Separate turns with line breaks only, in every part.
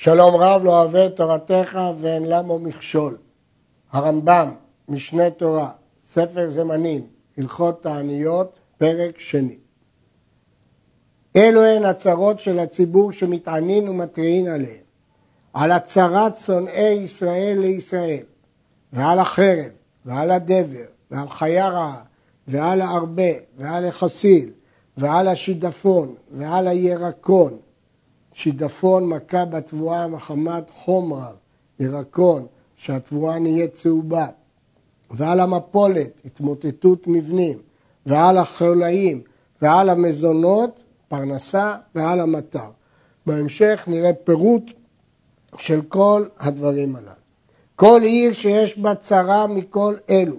שלום רב לא אוהב את תורתך ואין למו מכשול. הרמב"ם, משנה תורה, ספר זמנים, הלכות תעניות, פרק שני. אלו הן הצרות של הציבור שמתענין ומתריעין עליהן. על הצרת שונאי ישראל לישראל, ועל החרב, ועל הדבר, ועל חיה רעה, ועל הארבה, ועל החסיל, ועל השידפון, ועל הירקון, שידפון מכה בתבואה מחמת חום רב, ירקון, שהתבואה נהיית צהובה, ועל המפולת, התמוטטות מבנים, ועל החולאים, ועל המזונות, פרנסה, ועל המטר. בהמשך נראה פירוט של כל הדברים הללו. כל עיר שיש בה צרה מכל אלו,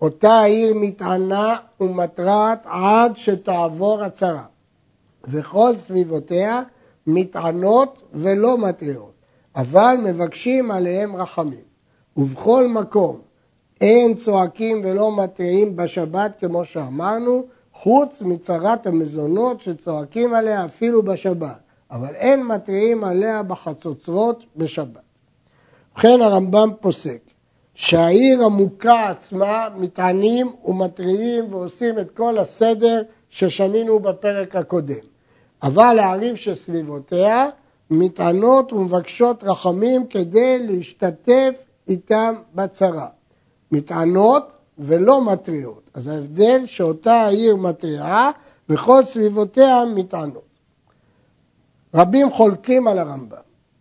אותה העיר מתענה ומתרעת עד שתעבור הצרה, וכל סביבותיה מתענות ולא מתריעות, אבל מבקשים עליהם רחמים. ובכל מקום אין צועקים ולא מתריעים בשבת כמו שאמרנו, חוץ מצרת המזונות שצועקים עליה אפילו בשבת, אבל אין מתריעים עליה בחצוצרות בשבת. ובכן הרמב"ם פוסק שהעיר המוכה עצמה מתענים ומתריעים ועושים את כל הסדר ששנינו בפרק הקודם. אבל הערים שסביבותיה מתענות ומבקשות רחמים כדי להשתתף איתם בצרה. מתענות ולא מתריעות. אז ההבדל שאותה העיר מתריעה וכל סביבותיה מתענות. רבים חולקים על הרמב"ם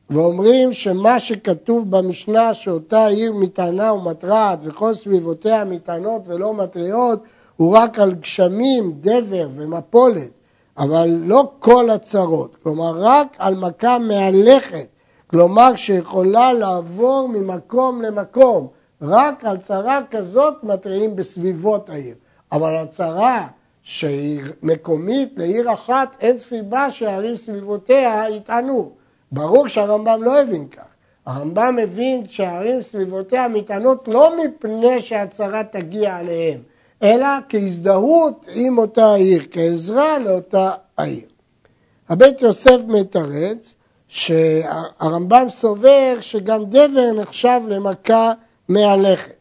ואומרים שמה שכתוב במשנה שאותה עיר מתענה ומתרעת וכל סביבותיה מתענות ולא מתריעות הוא רק על גשמים, דבר ומפולת אבל לא כל הצרות, כלומר רק על מכה מהלכת, כלומר שיכולה לעבור ממקום למקום, רק על צרה כזאת מתריעים בסביבות העיר, אבל הצרה שהיא מקומית לעיר אחת, אין סיבה שהערים סביבותיה יטענו. ברור שהרמב"ם לא הבין כך. הרמב"ם הבין שהערים סביבותיה מתענות לא מפני שהצרה תגיע עליהם, אלא כהזדהות עם אותה עיר, כעזרה לאותה העיר. הבית יוסף מתרץ שהרמב"ם סובר שגם דבר נחשב למכה מהלכת.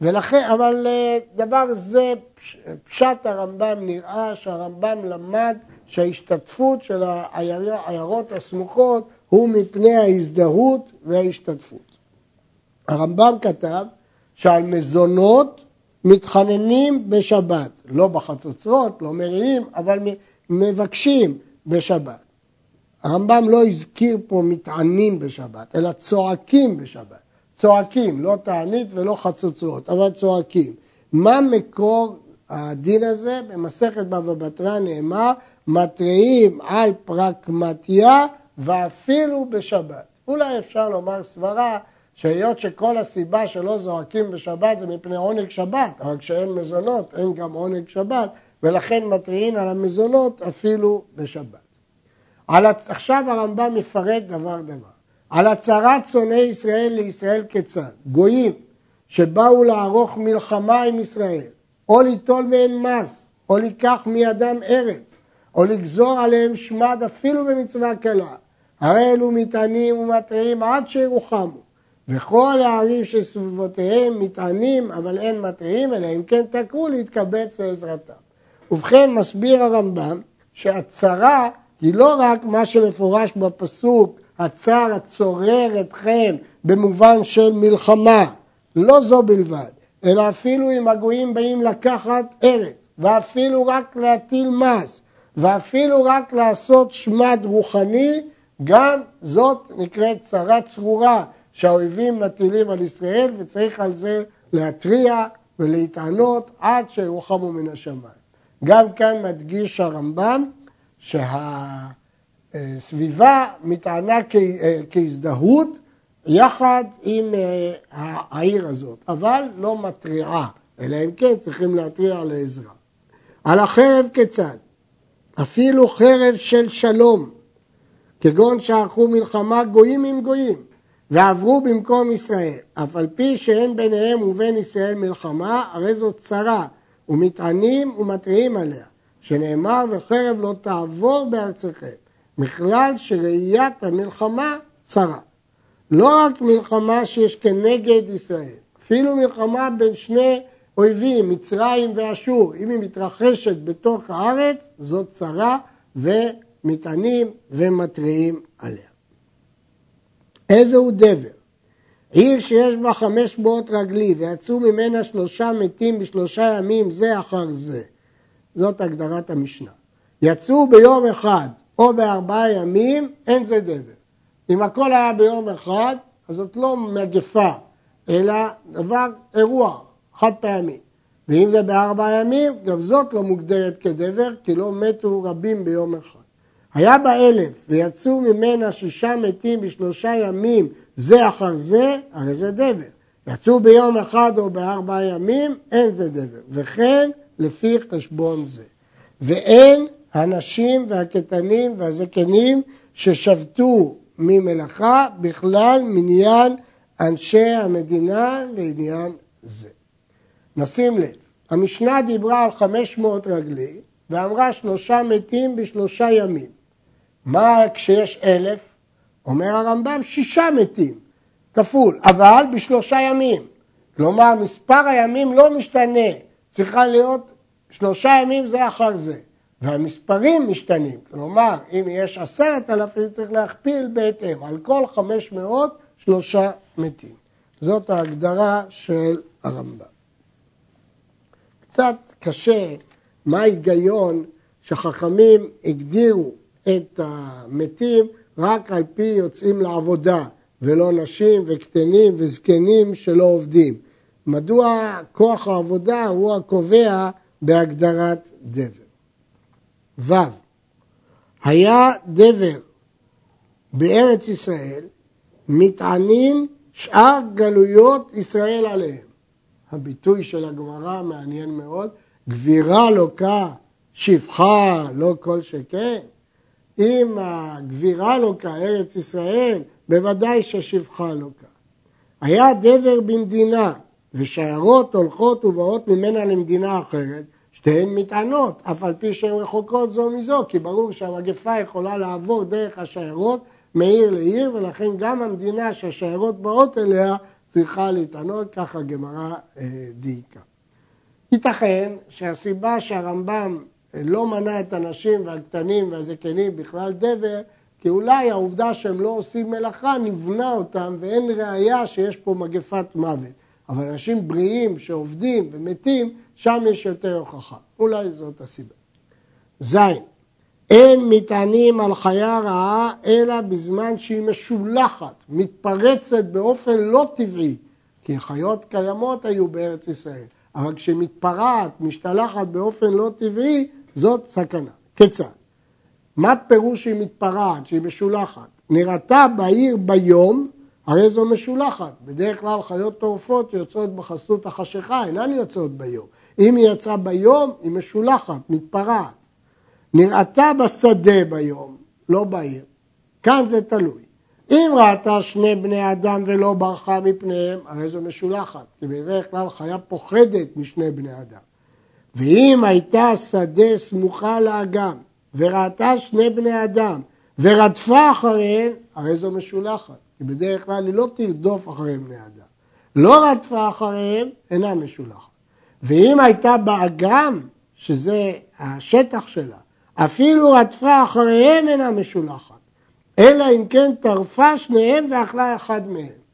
ולכן, אבל אה, דבר זה, פשט הרמב"ם נראה שהרמב"ם למד שההשתתפות של העיירות הסמוכות הוא מפני ההזדהות וההשתתפות. הרמב"ם כתב שעל מזונות מתחננים בשבת, לא בחצוצרות, לא מריעים, אבל מבקשים בשבת. הרמב"ם לא הזכיר פה מתענים בשבת, אלא צועקים בשבת. צועקים, לא תענית ולא חצוצרות, אבל צועקים. מה מקור הדין הזה? במסכת בבא בתרא נאמר, מתריעים על פרקמטיה ואפילו בשבת. אולי אפשר לומר סברה שהיות שכל הסיבה שלא זועקים בשבת זה מפני עונג שבת, אבל כשאין מזונות אין גם עונג שבת, ולכן מתריעין על המזונות אפילו בשבת. על, עכשיו הרמב"ם מפרט דבר דבר. על הצהרת שונאי ישראל לישראל כיצד? גויים שבאו לערוך מלחמה עם ישראל, או ליטול מהם מס, או לקח מידם ארץ, או לגזור עליהם שמד אפילו במצווה קלה. הרי אלו מטענים ומתריעים עד שירוחמו. וכל הערים שסביבותיהם מתענים, אבל אין מתריעים, אלא אם כן תקעו להתקבץ לעזרתם. ובכן, מסביר הרמב"ם שהצרה היא לא רק מה שמפורש בפסוק, הצר הצורר אתכם במובן של מלחמה, לא זו בלבד, אלא אפילו אם הגויים באים לקחת ארץ, ואפילו רק להטיל מס, ואפילו רק לעשות שמד רוחני, גם זאת נקראת צרה צרורה, שהאויבים מטילים על ישראל וצריך על זה להתריע ולהתענות עד שירוחמו מן השמיים. גם כאן מדגיש הרמב"ם שהסביבה מתענה כהזדהות יחד עם אה, העיר הזאת, אבל לא מתריעה, אלא אם כן צריכים להתריע לעזרה. על החרב כיצד? אפילו חרב של שלום, כגון שערכו מלחמה גויים עם גויים, ועברו במקום ישראל, אף על פי שאין ביניהם ובין ישראל מלחמה, הרי זאת צרה, ומתענים ומתריעים עליה, שנאמר וחרב לא תעבור בארצכם, בכלל שראיית המלחמה צרה. לא רק מלחמה שיש כנגד ישראל, אפילו מלחמה בין שני אויבים, מצרים ואשור, אם היא מתרחשת בתוך הארץ, זאת צרה ומטענים ומתריעים עליה. איזהו דבר? עיר שיש בה חמש מאות רגלי ויצאו ממנה שלושה מתים בשלושה ימים זה אחר זה. זאת הגדרת המשנה. יצאו ביום אחד או בארבעה ימים, אין זה דבר. אם הכל היה ביום אחד, אז זאת לא מגפה, אלא דבר, אירוע, חד פעמי. ואם זה בארבעה ימים, גם זאת לא מוגדרת כדבר, כי לא מתו רבים ביום אחד. היה בה אלף, ויצאו ממנה שישה מתים בשלושה ימים, זה אחר זה, הרי זה דבר. יצאו ביום אחד או בארבעה ימים, אין זה דבר. וכן לפי חשבון זה. ואין הנשים והקטנים והזקנים ששבתו ממלאכה בכלל מניין אנשי המדינה לעניין זה. נשים לב, המשנה דיברה על 500 רגלי ואמרה שלושה מתים בשלושה ימים. מה כשיש אלף? אומר הרמב"ם שישה מתים, כפול, אבל בשלושה ימים. כלומר, מספר הימים לא משתנה, צריכה להיות שלושה ימים זה אחר זה. והמספרים משתנים, כלומר, אם יש עשרת אלפים צריך להכפיל בהתאם, על כל חמש מאות שלושה מתים. זאת ההגדרה של הרמב"ם. קצת קשה מה ההיגיון שחכמים הגדירו את המתים רק על פי יוצאים לעבודה, ולא נשים וקטנים וזקנים שלא עובדים. מדוע כוח העבודה הוא הקובע בהגדרת דבר? ו. היה דבר בארץ ישראל מתענים שאר גלויות ישראל עליהם. הביטוי של הגמרא מעניין מאוד, גבירה לוקה, שפחה לא כל שכן. אם הגבירה לוקה, ארץ ישראל, בוודאי ששפחה לוקה. היה דבר במדינה, ושיירות הולכות ובאות ממנה למדינה אחרת, שתיהן מטענות, אף על פי שהן רחוקות זו מזו, כי ברור שהמגפה יכולה לעבור דרך השיירות מעיר לעיר, ולכן גם המדינה שהשיירות באות אליה צריכה להתענות, ככה גמרא אה, דייקה. ייתכן שהסיבה שהרמב"ם לא מנע את הנשים והקטנים והזקנים בכלל דבר, כי אולי העובדה שהם לא עושים מלאכה נבנה אותם ואין ראייה שיש פה מגפת מוות. אבל אנשים בריאים שעובדים ומתים, שם יש יותר הוכחה. אולי זאת הסיבה. ז. אין מטענים על חיה רעה אלא בזמן שהיא משולחת, מתפרצת באופן לא טבעי, כי חיות קיימות היו בארץ ישראל, אבל כשהיא מתפרעת, משתלחת באופן לא טבעי, זאת סכנה. כיצד? מה פירוש שהיא מתפרעת, שהיא משולחת? נראתה בעיר ביום, הרי זו משולחת. בדרך כלל חיות טורפות יוצאות בחסות החשיכה, אינן יוצאות ביום. אם היא יצאה ביום, היא משולחת, מתפרעת. נראתה בשדה ביום, לא בעיר. כאן זה תלוי. אם ראתה שני בני אדם ולא ברחה מפניהם, הרי זו משולחת, כי בדרך כלל חיה פוחדת משני בני אדם. ואם הייתה שדה סמוכה לאגם, וראתה שני בני אדם, ורדפה אחריהם, הרי זו משולחת, כי בדרך כלל היא לא תרדוף אחרי בני אדם. לא רדפה אחריהם, אינה משולחת. ואם הייתה באגם, שזה השטח שלה, אפילו רדפה אחריהם אינה משולחת, אלא אם כן טרפה שניהם ואכלה אחד מהם.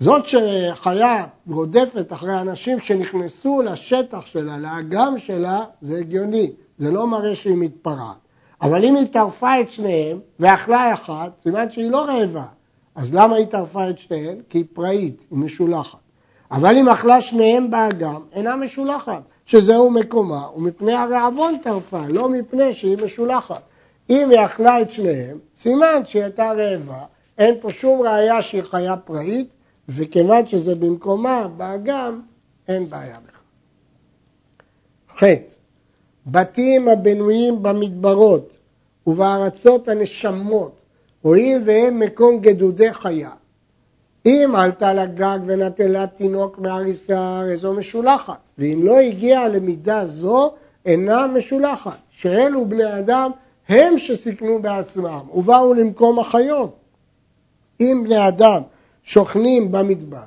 זאת שחיה רודפת אחרי אנשים שנכנסו לשטח שלה, לאגם שלה, זה הגיוני, זה לא מראה שהיא מתפרעת. אבל אם היא טרפה את שניהם ואכלה אחת, סימן שהיא לא רעבה. אז למה היא טרפה את שניהם? כי היא פראית, היא משולחת. אבל אם אכלה שניהם באגם, אינה משולחת, שזהו מקומה, ומפני הרעבון טרפה, לא מפני שהיא משולחת. אם היא אכלה את שניהם, סימן שהיא הייתה רעבה, אין פה שום ראייה שהיא חיה פראית, וכיוון שזה במקומה, באגם, אין בעיה בכלל. ח' בתים הבנויים במדברות ובארצות הנשמות, הואיל והם מקום גדודי חיה, אם עלתה לגג ונטלה תינוק מהריסה, הרי זו משולחת, ואם לא הגיעה למידה זו, אינה משולחת, שאלו בני אדם הם שסיכנו בעצמם ובאו למקום החיות. אם בני אדם שוכנים במדבר,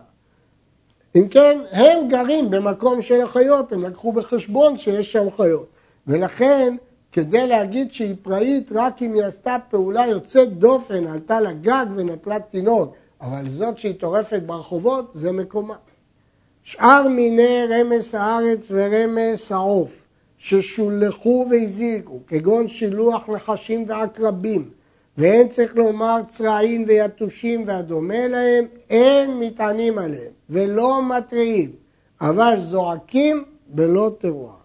אם כן, הם גרים במקום של החיות, הם לקחו בחשבון שיש שם חיות. ולכן, כדי להגיד שהיא פראית רק אם היא עשתה פעולה יוצאת דופן, עלתה לגג ונטלה תינוק, אבל זאת שהיא טורפת ברחובות, זה מקומה. שאר מיני רמס הארץ ורמס העוף, ששולחו והזיקו, כגון שילוח נחשים ועקרבים, ואין צריך לומר צרעים ויתושים והדומה להם, אין מטענים עליהם ולא מתריעים, אבל זועקים בלא תרועה.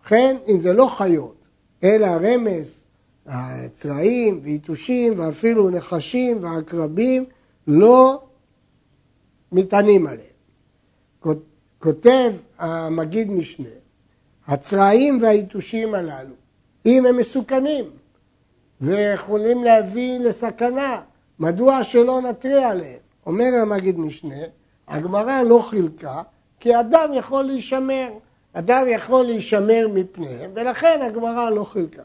ובכן, אם זה לא חיות, אלא רמז, הצרעים ויתושים ואפילו נחשים ועקרבים, לא מטענים עליהם. כותב המגיד משנה, הצרעים והיתושים הללו, אם הם מסוכנים, ויכולים להביא לסכנה, מדוע שלא נתריע עליהם? אומר המגיד משנה, הגמרא לא חילקה, כי אדם יכול להישמר, אדם יכול להישמר מפניהם, ולכן הגמרא לא חילקה.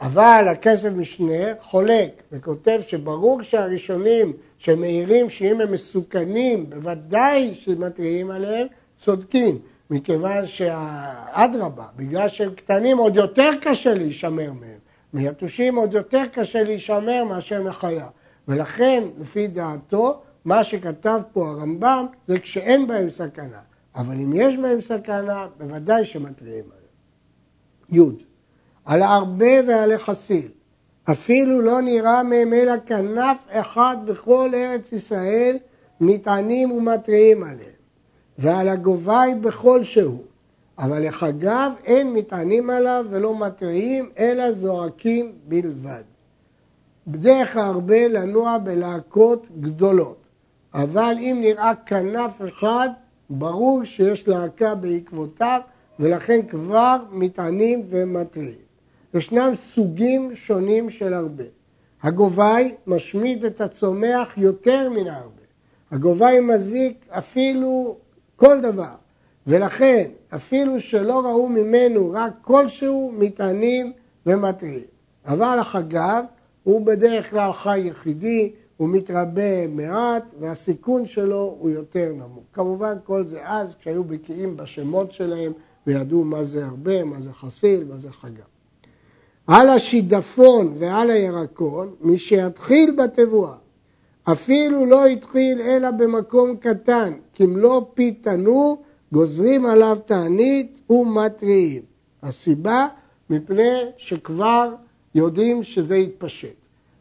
אבל הכסף משנה חולק וכותב שברור שהראשונים שמעירים שאם הם מסוכנים, בוודאי שמתריעים עליהם, צודקים, מכיוון שאדרבה, בגלל שהם קטנים עוד יותר קשה להישמר מהם. מיתושים עוד יותר קשה להישמר מאשר מחיה. ולכן, לפי דעתו, מה שכתב פה הרמב"ם זה כשאין בהם סכנה. אבל אם יש בהם סכנה, בוודאי שמתריעים עליהם. י. על הרבה ועל החסיל. אפילו לא נראה מהם אלא כנף אחד בכל ארץ ישראל, מטענים ומתריעים עליהם. ועל הגובי בכל שהוא. אבל לחגיו אין מטענים עליו ולא מתריעים, אלא זועקים בלבד. בדרך הרבה לנוע בלהקות גדולות, אבל אם נראה כנף אחד, ברור שיש להקה בעקבותיו, ולכן כבר מטענים ומתריעים. ישנם סוגים שונים של הרבה. הגובי משמיד את הצומח יותר מן הרבה. הגובי מזיק אפילו כל דבר. ולכן, אפילו שלא ראו ממנו רק כלשהו, מטענים ומתריעים. אבל החגב הוא בדרך כלל חי יחידי, הוא מתרבה מעט, והסיכון שלו הוא יותר נמוך. כמובן כל זה אז, כשהיו בקיאים בשמות שלהם, וידעו מה זה הרבה, מה זה חסיל, מה זה חגב. על השידפון ועל הירקון, מי שיתחיל בתבואה, אפילו לא התחיל אלא במקום קטן, כמלוא פי תנור, גוזרים עליו תענית ומתריעים. הסיבה, מפני שכבר יודעים שזה יתפשט.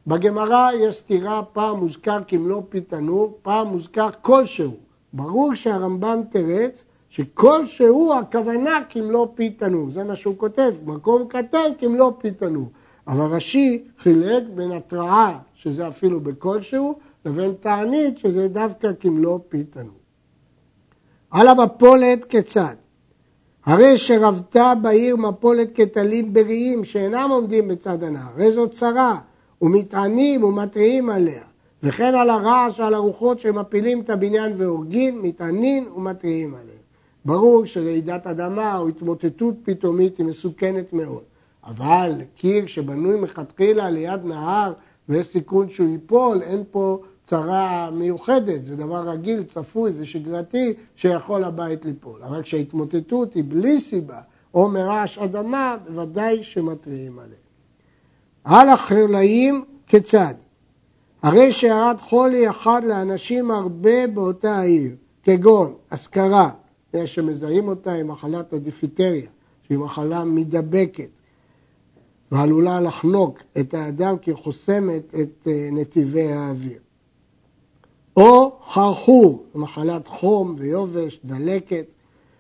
בגמרא יש סתירה, פעם מוזכר כמלוא פי תנור, פעם מוזכר כלשהו. ברור שהרמב"ם תרץ שכלשהו הכוונה כמלוא פי תנור, זה מה שהוא כותב, מקום קטן כמלוא פי תנור. אבל רש"י חילק בין התראה, שזה אפילו בכלשהו, לבין תענית, שזה דווקא כמלוא פי תנור. על המפולת כיצד? הרי שרבתה בעיר מפולת כטלים בריאים שאינם עומדים בצד הנהר, הרי זאת צרה, ומטענים ומתריעים עליה, וכן על הרעש ועל הרוחות שמפילים את הבניין והורגים, מטענים ומתריעים עליה. ברור שרעידת אדמה או התמוטטות פתאומית היא מסוכנת מאוד, אבל קיר שבנוי מלכתחילה ליד נהר ויש סיכון שהוא ייפול, אין פה צרה מיוחדת, זה דבר רגיל, צפוי ושגרתי שיכול הבית ליפול. אבל כשההתמוטטות היא בלי סיבה או מרעש אדמה, בוודאי שמתריעים עליהם. על החרלאים כיצד? הרי שירד חולי אחד לאנשים הרבה באותה העיר, כגון אזכרה, יש שמזהים אותה עם מחלת הדיפיטריה, שהיא מחלה מידבקת ועלולה לחנוק את האדם כי חוסמת את אה, נתיבי האוויר. או חרחור, מחלת חום ויובש, דלקת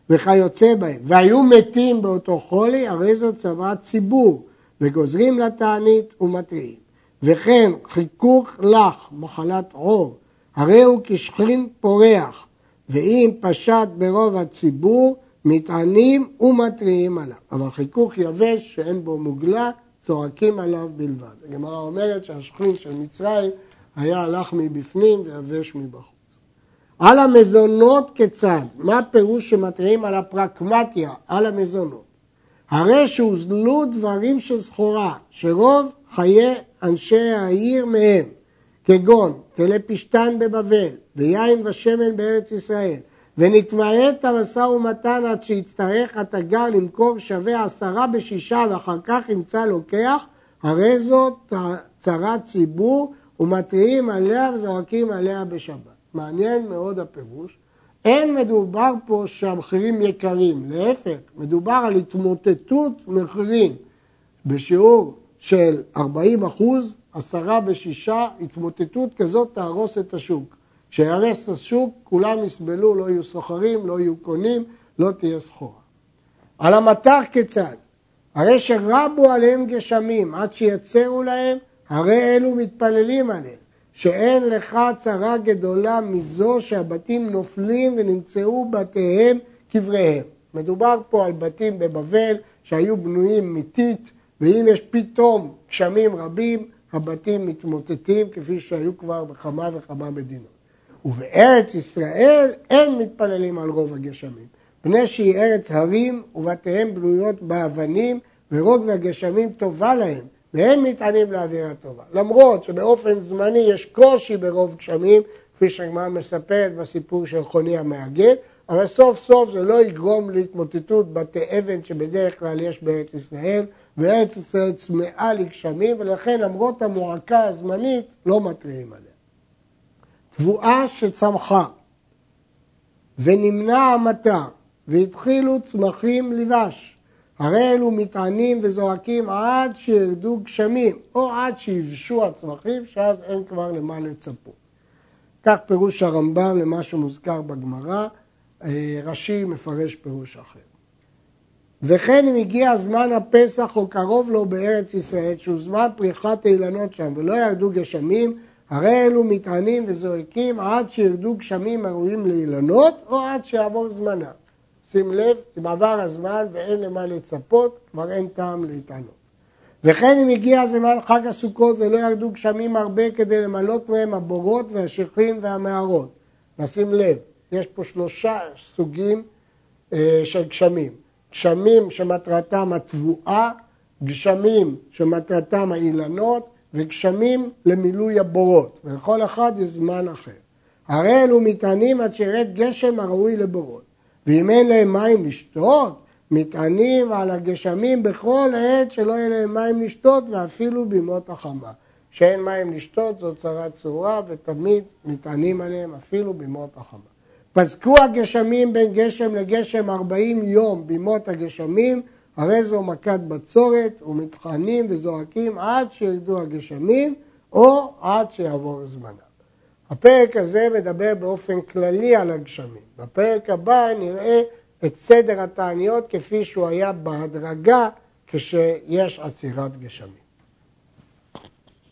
וכיוצא בהם, והיו מתים באותו חולי, הרי זו צוואת ציבור, וגוזרים לתענית ומתריעים. וכן חיכוך לך, מחלת עור, הרי הוא כשכין פורח, ואם פשט ברוב הציבור, מתענים ומתריעים עליו. אבל חיכוך יבש שאין בו מוגלה, צועקים עליו בלבד. הגמרא אומרת שהשכין של מצרים היה הלך מבפנים ויבש מבחוץ. על המזונות כיצד? מה פירוש שמתריעים על הפרקמטיה, על המזונות? הרי שהוזלו דברים של סחורה, שרוב חיי אנשי העיר מהם, כגון כלי פשתן בבבל ויין ושמן בארץ ישראל ונתמעט המשא ומתן עד שיצטרך התגר למכור שווה עשרה בשישה ואחר כך ימצא לוקח, הרי זאת צרת ציבור ומתריעים עליה וזורקים עליה בשבת. מעניין מאוד הפירוש. אין מדובר פה שהמחירים יקרים, להפך, מדובר על התמוטטות מחירים בשיעור של 40 אחוז, עשרה בשישה, התמוטטות כזאת תהרוס את השוק. כשיהרס השוק, כולם יסבלו, לא יהיו סוחרים, לא יהיו קונים, לא תהיה סחורה. על המטר כיצד? הרי שרבו עליהם גשמים עד שיצרו להם, הרי אלו מתפללים עליהם, שאין לך צרה גדולה מזו שהבתים נופלים ונמצאו בתיהם קבריהם. מדובר פה על בתים בבבל שהיו בנויים מטיט, ואם יש פתאום גשמים רבים, הבתים מתמוטטים כפי שהיו כבר בכמה וכמה מדינות. ובארץ ישראל אין מתפללים על רוב הגשמים. פני שהיא ארץ הרים ובתיהם בנויות באבנים ורוב הגשמים טובה להם ואין מטענים לאווירה טובה. למרות שבאופן זמני יש קושי ברוב גשמים, כפי שהגמרא מספרת בסיפור של חוני המעגל, אבל סוף סוף זה לא יגרום להתמוטטות בתי אבן שבדרך כלל יש בארץ ישראל, וארץ ישראל צמאה לגשמים, ולכן למרות המועקה הזמנית לא מתריעים עליה. תבואה שצמחה ונמנע המטה והתחילו צמחים לבש, הרי אלו מטענים וזועקים עד שירדו גשמים או עד שיבשו הצמחים שאז אין כבר למה לצפות. כך פירוש הרמב"ם למה שמוזכר בגמרא, אה, רש"י מפרש פירוש אחר. וכן אם הגיע זמן הפסח או קרוב לו בארץ ישראל, שהוא זמן פריחת אילנות שם ולא ירדו גשמים, הרי אלו מטענים וזועקים עד שירדו גשמים הראויים לאילנות או עד שיעבור זמנם. שים לב, אם עבר הזמן ואין למה לצפות, כבר אין טעם להתענות. וכן אם הגיע זמן חג הסוכות ולא ירדו גשמים הרבה כדי למלות מהם הבורות והשכים והמערות. נשים לב, יש פה שלושה סוגים אה, של גשמים. גשמים שמטרתם התבואה, גשמים שמטרתם האילנות וגשמים למילוי הבורות, ולכל אחד יש זמן אחר. הרי אלו מטענים עד שירד גשם הראוי לבורות, ואם אין להם מים לשתות, מטענים על הגשמים בכל עת שלא יהיה להם מים לשתות ואפילו בימות החמה. שאין מים לשתות זו צרה צרורה ותמיד מטענים עליהם אפילו בימות החמה. פסקו הגשמים בין גשם לגשם ארבעים יום בימות הגשמים הרי זו מכת בצורת ומתחנים וזועקים עד שירדו הגשמים או עד שיעבור זמנם. הפרק הזה מדבר באופן כללי על הגשמים. בפרק הבא נראה את סדר התעניות כפי שהוא היה בהדרגה כשיש עצירת גשמים.